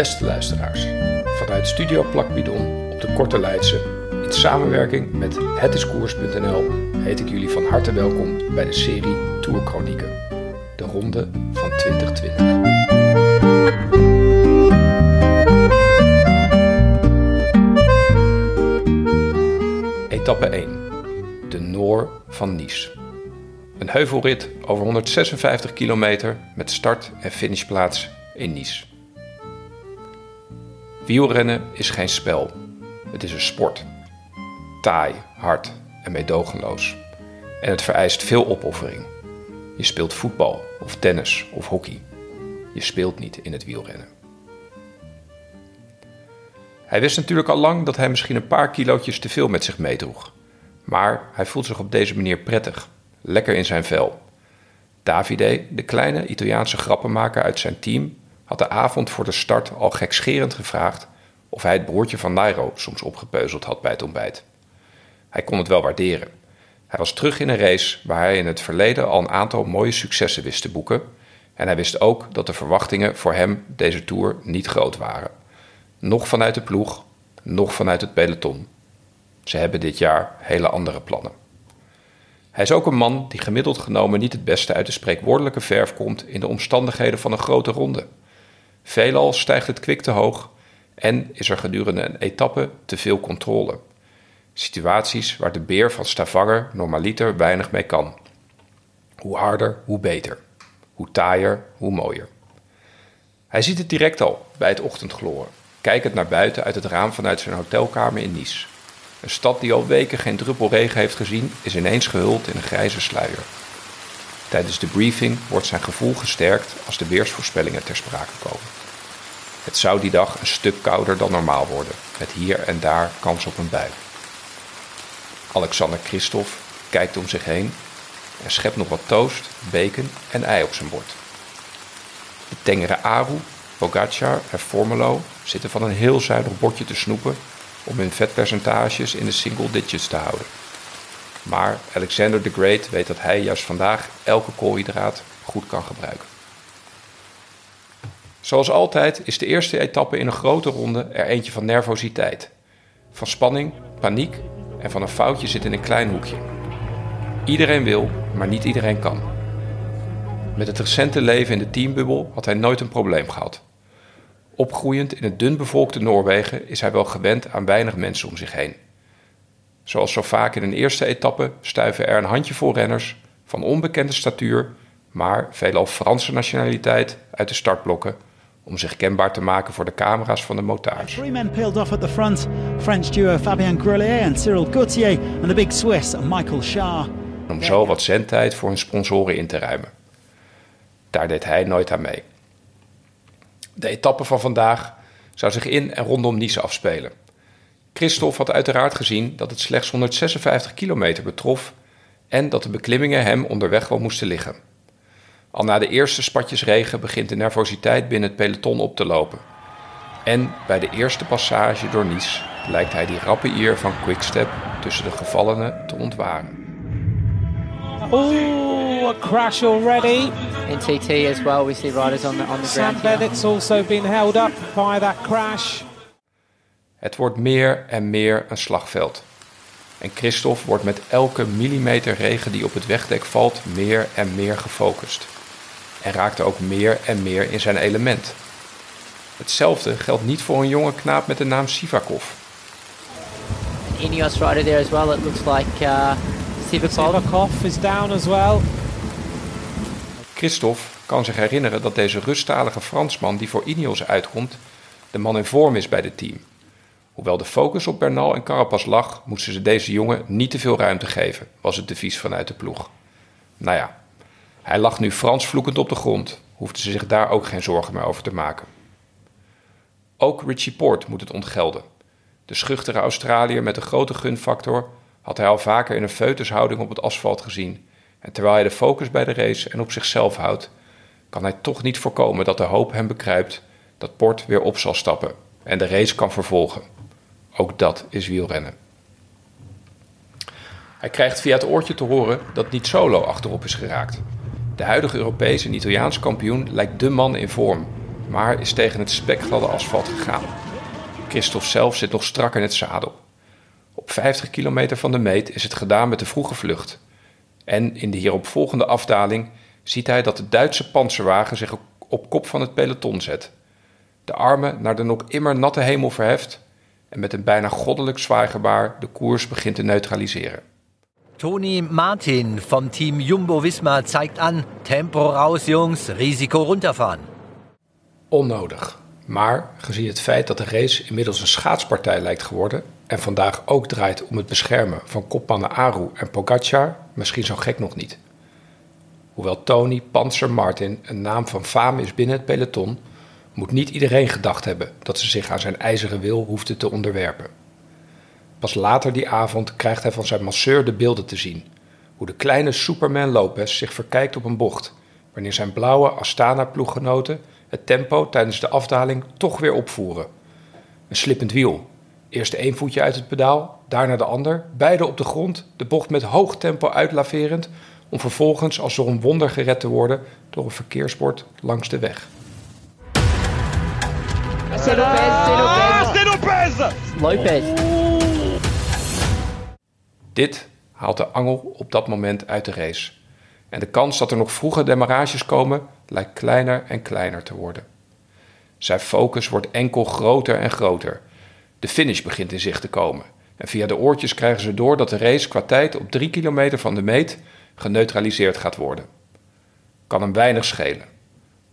Beste luisteraars, vanuit Studio Plakbidon op de Korte Leidse, in samenwerking met hetiskoers.nl, heet ik jullie van harte welkom bij de serie Tourchronieken, de ronde van 2020. Etappe 1. De Noor van Nice. Een heuvelrit over 156 kilometer met start- en finishplaats in Nice. Wielrennen is geen spel. Het is een sport. Taai, hard en meedogenloos. En het vereist veel opoffering. Je speelt voetbal of tennis of hockey. Je speelt niet in het wielrennen. Hij wist natuurlijk al lang dat hij misschien een paar kilootjes te veel met zich meedroeg. Maar hij voelt zich op deze manier prettig, lekker in zijn vel. Davide, de kleine Italiaanse grappenmaker uit zijn team, had de avond voor de start al gekscherend gevraagd of hij het broertje van Nairo soms opgepeuzeld had bij het ontbijt. Hij kon het wel waarderen. Hij was terug in een race waar hij in het verleden al een aantal mooie successen wist te boeken. En hij wist ook dat de verwachtingen voor hem deze tour niet groot waren. Nog vanuit de ploeg, nog vanuit het peloton. Ze hebben dit jaar hele andere plannen. Hij is ook een man die gemiddeld genomen niet het beste uit de spreekwoordelijke verf komt in de omstandigheden van een grote ronde. Veelal stijgt het kwik te hoog en is er gedurende een etappe te veel controle. Situaties waar de beer van Stavanger normaliter weinig mee kan. Hoe harder, hoe beter. Hoe taaier, hoe mooier. Hij ziet het direct al bij het ochtendgloren, kijkend naar buiten uit het raam vanuit zijn hotelkamer in Nice. Een stad die al weken geen druppel regen heeft gezien, is ineens gehuld in een grijze sluier. Tijdens de briefing wordt zijn gevoel gesterkt als de weersvoorspellingen ter sprake komen. Het zou die dag een stuk kouder dan normaal worden, met hier en daar kans op een bui. Alexander Christophe kijkt om zich heen en schept nog wat toast, bacon en ei op zijn bord. De tengere Aru, Pogacar en Formelo zitten van een heel zuinig bordje te snoepen om hun vetpercentages in de single digits te houden. Maar Alexander the Great weet dat hij juist vandaag elke koolhydraat goed kan gebruiken. Zoals altijd is de eerste etappe in een grote ronde er eentje van nervositeit. Van spanning, paniek en van een foutje zit in een klein hoekje. Iedereen wil, maar niet iedereen kan. Met het recente leven in de teambubbel had hij nooit een probleem gehad. Opgroeiend in het dunbevolkte Noorwegen is hij wel gewend aan weinig mensen om zich heen. Zoals zo vaak in een eerste etappe stuiven er een handjevol renners van onbekende statuur, maar veelal Franse nationaliteit uit de startblokken om zich kenbaar te maken voor de camera's van de motage. Three men peeled off at the front. French duo Fabien Grelier and Cyril Gauthier and the big Swiss Michael Schar. Om zo wat zendtijd voor hun sponsoren in te ruimen. Daar deed hij nooit aan mee. De etappe van vandaag zou zich in en rondom Nice afspelen. Christophe had uiteraard gezien dat het slechts 156 kilometer betrof en dat de beklimmingen hem onderweg wel moesten liggen. Al na de eerste spatjes regen begint de nervositeit binnen het peloton op te lopen. En bij de eerste passage door Nice lijkt hij die rappe ier van Quickstep tussen de gevallenen te ontwaren. Oh, a crash already. In TT as well, we see riders on the on the Sam ground here. Bennett's also been held up by that crash. Het wordt meer en meer een slagveld. En Christophe wordt met elke millimeter regen die op het wegdek valt meer en meer gefocust. En raakt ook meer en meer in zijn element. Hetzelfde geldt niet voor een jonge knaap met de naam Sivakov. An Ineos rider there as well. It looks like uh, Sivakov. Sivakov is down as well. Christophe kan zich herinneren dat deze rusttalige Fransman die voor Ineos uitkomt, de man in vorm is bij het team. Hoewel de focus op Bernal en Carapaz lag, moesten ze deze jongen niet te veel ruimte geven, was het devies vanuit de ploeg. Nou ja, hij lag nu Frans vloekend op de grond, hoefden ze zich daar ook geen zorgen meer over te maken. Ook Richie Port moet het ontgelden. De schuchtere Australiër met een grote gunfactor had hij al vaker in een feutushouding op het asfalt gezien. En terwijl hij de focus bij de race en op zichzelf houdt, kan hij toch niet voorkomen dat de hoop hem bekruipt dat Port weer op zal stappen en de race kan vervolgen. Ook dat is wielrennen. Hij krijgt via het oortje te horen dat niet solo achterop is geraakt. De huidige Europees en Italiaans kampioen lijkt dé man in vorm. maar is tegen het spekgladde asfalt gegaan. Christophe zelf zit nog strak in het zadel. Op 50 kilometer van de meet is het gedaan met de vroege vlucht. En in de hieropvolgende afdaling ziet hij dat de Duitse panzerwagen zich op kop van het peloton zet. De armen naar de nog immer natte hemel verheft en met een bijna goddelijk zwaaigebaar de koers begint te neutraliseren. Toni Martin vom Team Jumbo-Visma zeigt an, Tempo raus Jungs, Risiko runterfahren. Onnodig. Maar gezien het feit dat de race inmiddels een schaatspartij lijkt geworden en vandaag ook draait om het beschermen van kopmannen Aru en Pogacar, misschien zo gek nog niet. Hoewel Tony Panzer Martin een naam van fame is binnen het peloton, moet niet iedereen gedacht hebben dat ze zich aan zijn ijzeren wil hoefden te onderwerpen. Pas later die avond krijgt hij van zijn masseur de beelden te zien. Hoe de kleine Superman Lopez zich verkijkt op een bocht, wanneer zijn blauwe Astana-ploeggenoten het tempo tijdens de afdaling toch weer opvoeren. Een slippend wiel. Eerst één voetje uit het pedaal, daarna de ander, beide op de grond, de bocht met hoog tempo uitlaverend, om vervolgens als door een wonder gered te worden door een verkeersbord langs de weg. C'est Lopez, c'est Lopez. Lopez. Dit haalt de angel op dat moment uit de race. En de kans dat er nog vroege demarages komen lijkt kleiner en kleiner te worden. Zijn focus wordt enkel groter en groter. De finish begint in zicht te komen. En via de oortjes krijgen ze door dat de race qua tijd op drie kilometer van de meet geneutraliseerd gaat worden. Kan hem weinig schelen.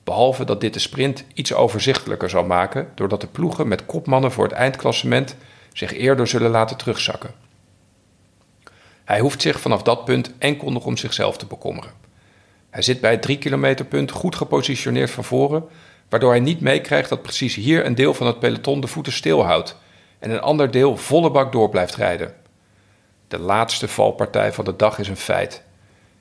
Behalve dat dit de sprint iets overzichtelijker zal maken, doordat de ploegen met kopmannen voor het eindklassement zich eerder zullen laten terugzakken. Hij hoeft zich vanaf dat punt enkel nog om zichzelf te bekommeren. Hij zit bij het 3 kilometer punt goed gepositioneerd van voren, waardoor hij niet meekrijgt dat precies hier een deel van het peloton de voeten stilhoudt en een ander deel volle bak door blijft rijden. De laatste valpartij van de dag is een feit.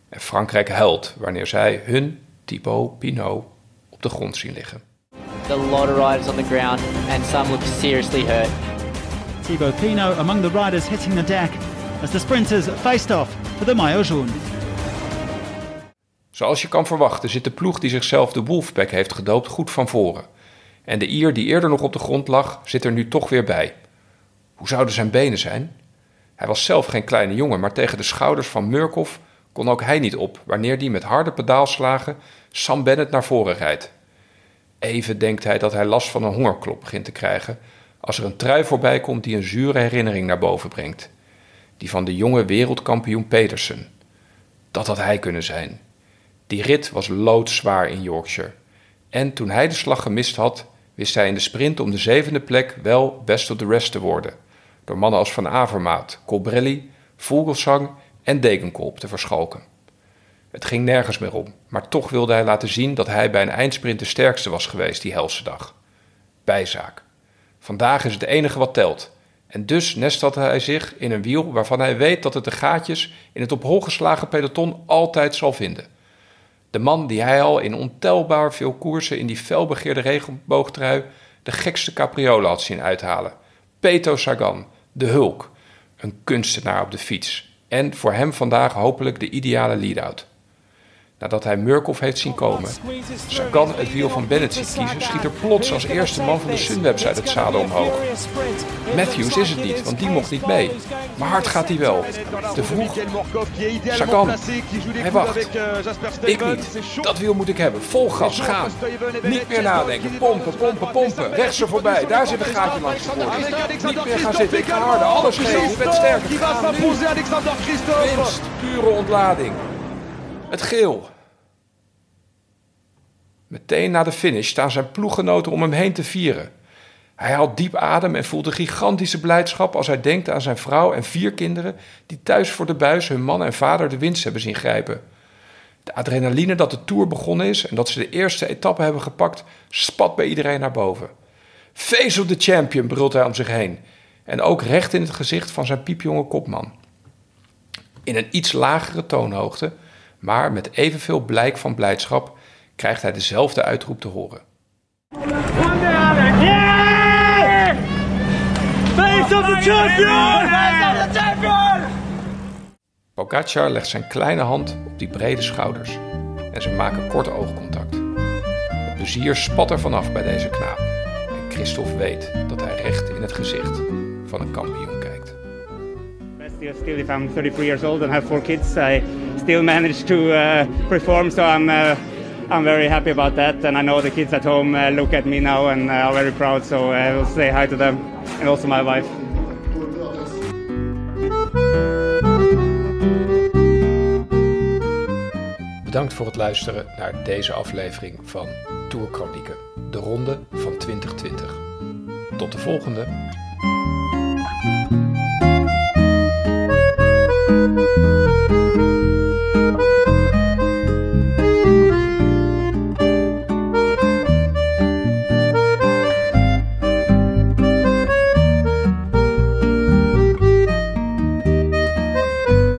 En Frankrijk huilt wanneer zij hun Thibaut Pinot op de grond zien liggen. A lot of riders on the ground and some look seriously hurt. Thibaut Pinot among the riders hitting the deck as the sprinters faced off for the maillot jaune. Zoals je kan verwachten zit de ploeg die zichzelf de Wolfpack heeft gedoopt goed van voren. En de Ier die eerder nog op de grond lag, zit er nu toch weer bij. Hoe zouden zijn benen zijn? Hij was zelf geen kleine jongen, maar tegen de schouders van Murkoff kon ook hij niet op wanneer die met harde pedaalslagen Sam Bennett naar voren rijdt. Even denkt hij dat hij last van een hongerklop begint te krijgen als er een trui voorbij komt die een zure herinnering naar boven brengt. Die van de jonge wereldkampioen Petersen. Dat had hij kunnen zijn. Die rit was loodzwaar in Yorkshire. En toen hij de slag gemist had, wist hij in de sprint om de zevende plek wel best of the rest te worden. Door mannen als Van Avermaat, Colbrelli, Vogelsang en Degenkolb te verschalken. Het ging nergens meer om, maar toch wilde hij laten zien dat hij bij een eindsprint de sterkste was geweest die helse dag. Bijzaak. Vandaag is het enige wat telt. En dus nestelde hij zich in een wiel waarvan hij weet dat het de gaatjes in het op hol geslagen peloton altijd zal vinden. De man die hij al in ontelbaar veel koersen in die felbegeerde regenboogtrui de gekste capriolen had zien uithalen. Peto Sagan, de Hulk, een kunstenaar op de fiets. En voor hem vandaag hopelijk de ideale lead-out. Nadat hij Murkoff heeft zien komen, Sagan het wiel van Bennett ziet kiezen, schiet er plots als eerste man van de Sunwebs uit het zadel omhoog. Matthews is het niet, want die mocht niet mee. Maar hard gaat hij wel. Te vroeg. Sagan. Hij wacht. Ik niet. Dat wiel moet ik hebben. Vol gas, gaan. Niet meer nadenken. Pompen, pompen, pompen. Rechts er voorbij. Daar zit een gaatje langs de. Niet meer gaan zitten. Ik ga harder. Alles geven. Ik ben sterker. Winst. Pure ontlading. Het geel. Meteen na de finish staan zijn ploeggenoten om hem heen te vieren. Hij haalt diep adem en voelt een gigantische blijdschap als hij denkt aan zijn vrouw en vier kinderen die thuis voor de buis hun man en vader de winst hebben zien grijpen. De adrenaline dat de tour begonnen is en dat ze de eerste etappe hebben gepakt, spat bij iedereen naar boven. Of the champion, brult hij om zich heen. En ook recht in het gezicht van zijn piepjonge kopman. In een iets lagere toonhoogte, maar met evenveel blijk van blijdschap, krijgt hij dezelfde uitroep te horen. Pogacar legt zijn kleine hand op die brede schouders en ze maken kort oogcontact. Het plezier spat er vanaf bij deze knaap. En Christophe weet dat hij recht in het gezicht van een kampioen kijkt. Still, still, if I'm 33 years old and have four kids, I still manage to uh, perform. So I'm, uh, I'm very happy about that. And I know the kids at home uh, look at me now and are very proud. So I will say hi to them and also my wife. Bedankt voor het luisteren naar deze aflevering van Tour Chronieken, de ronde van 2020. Tot de volgende!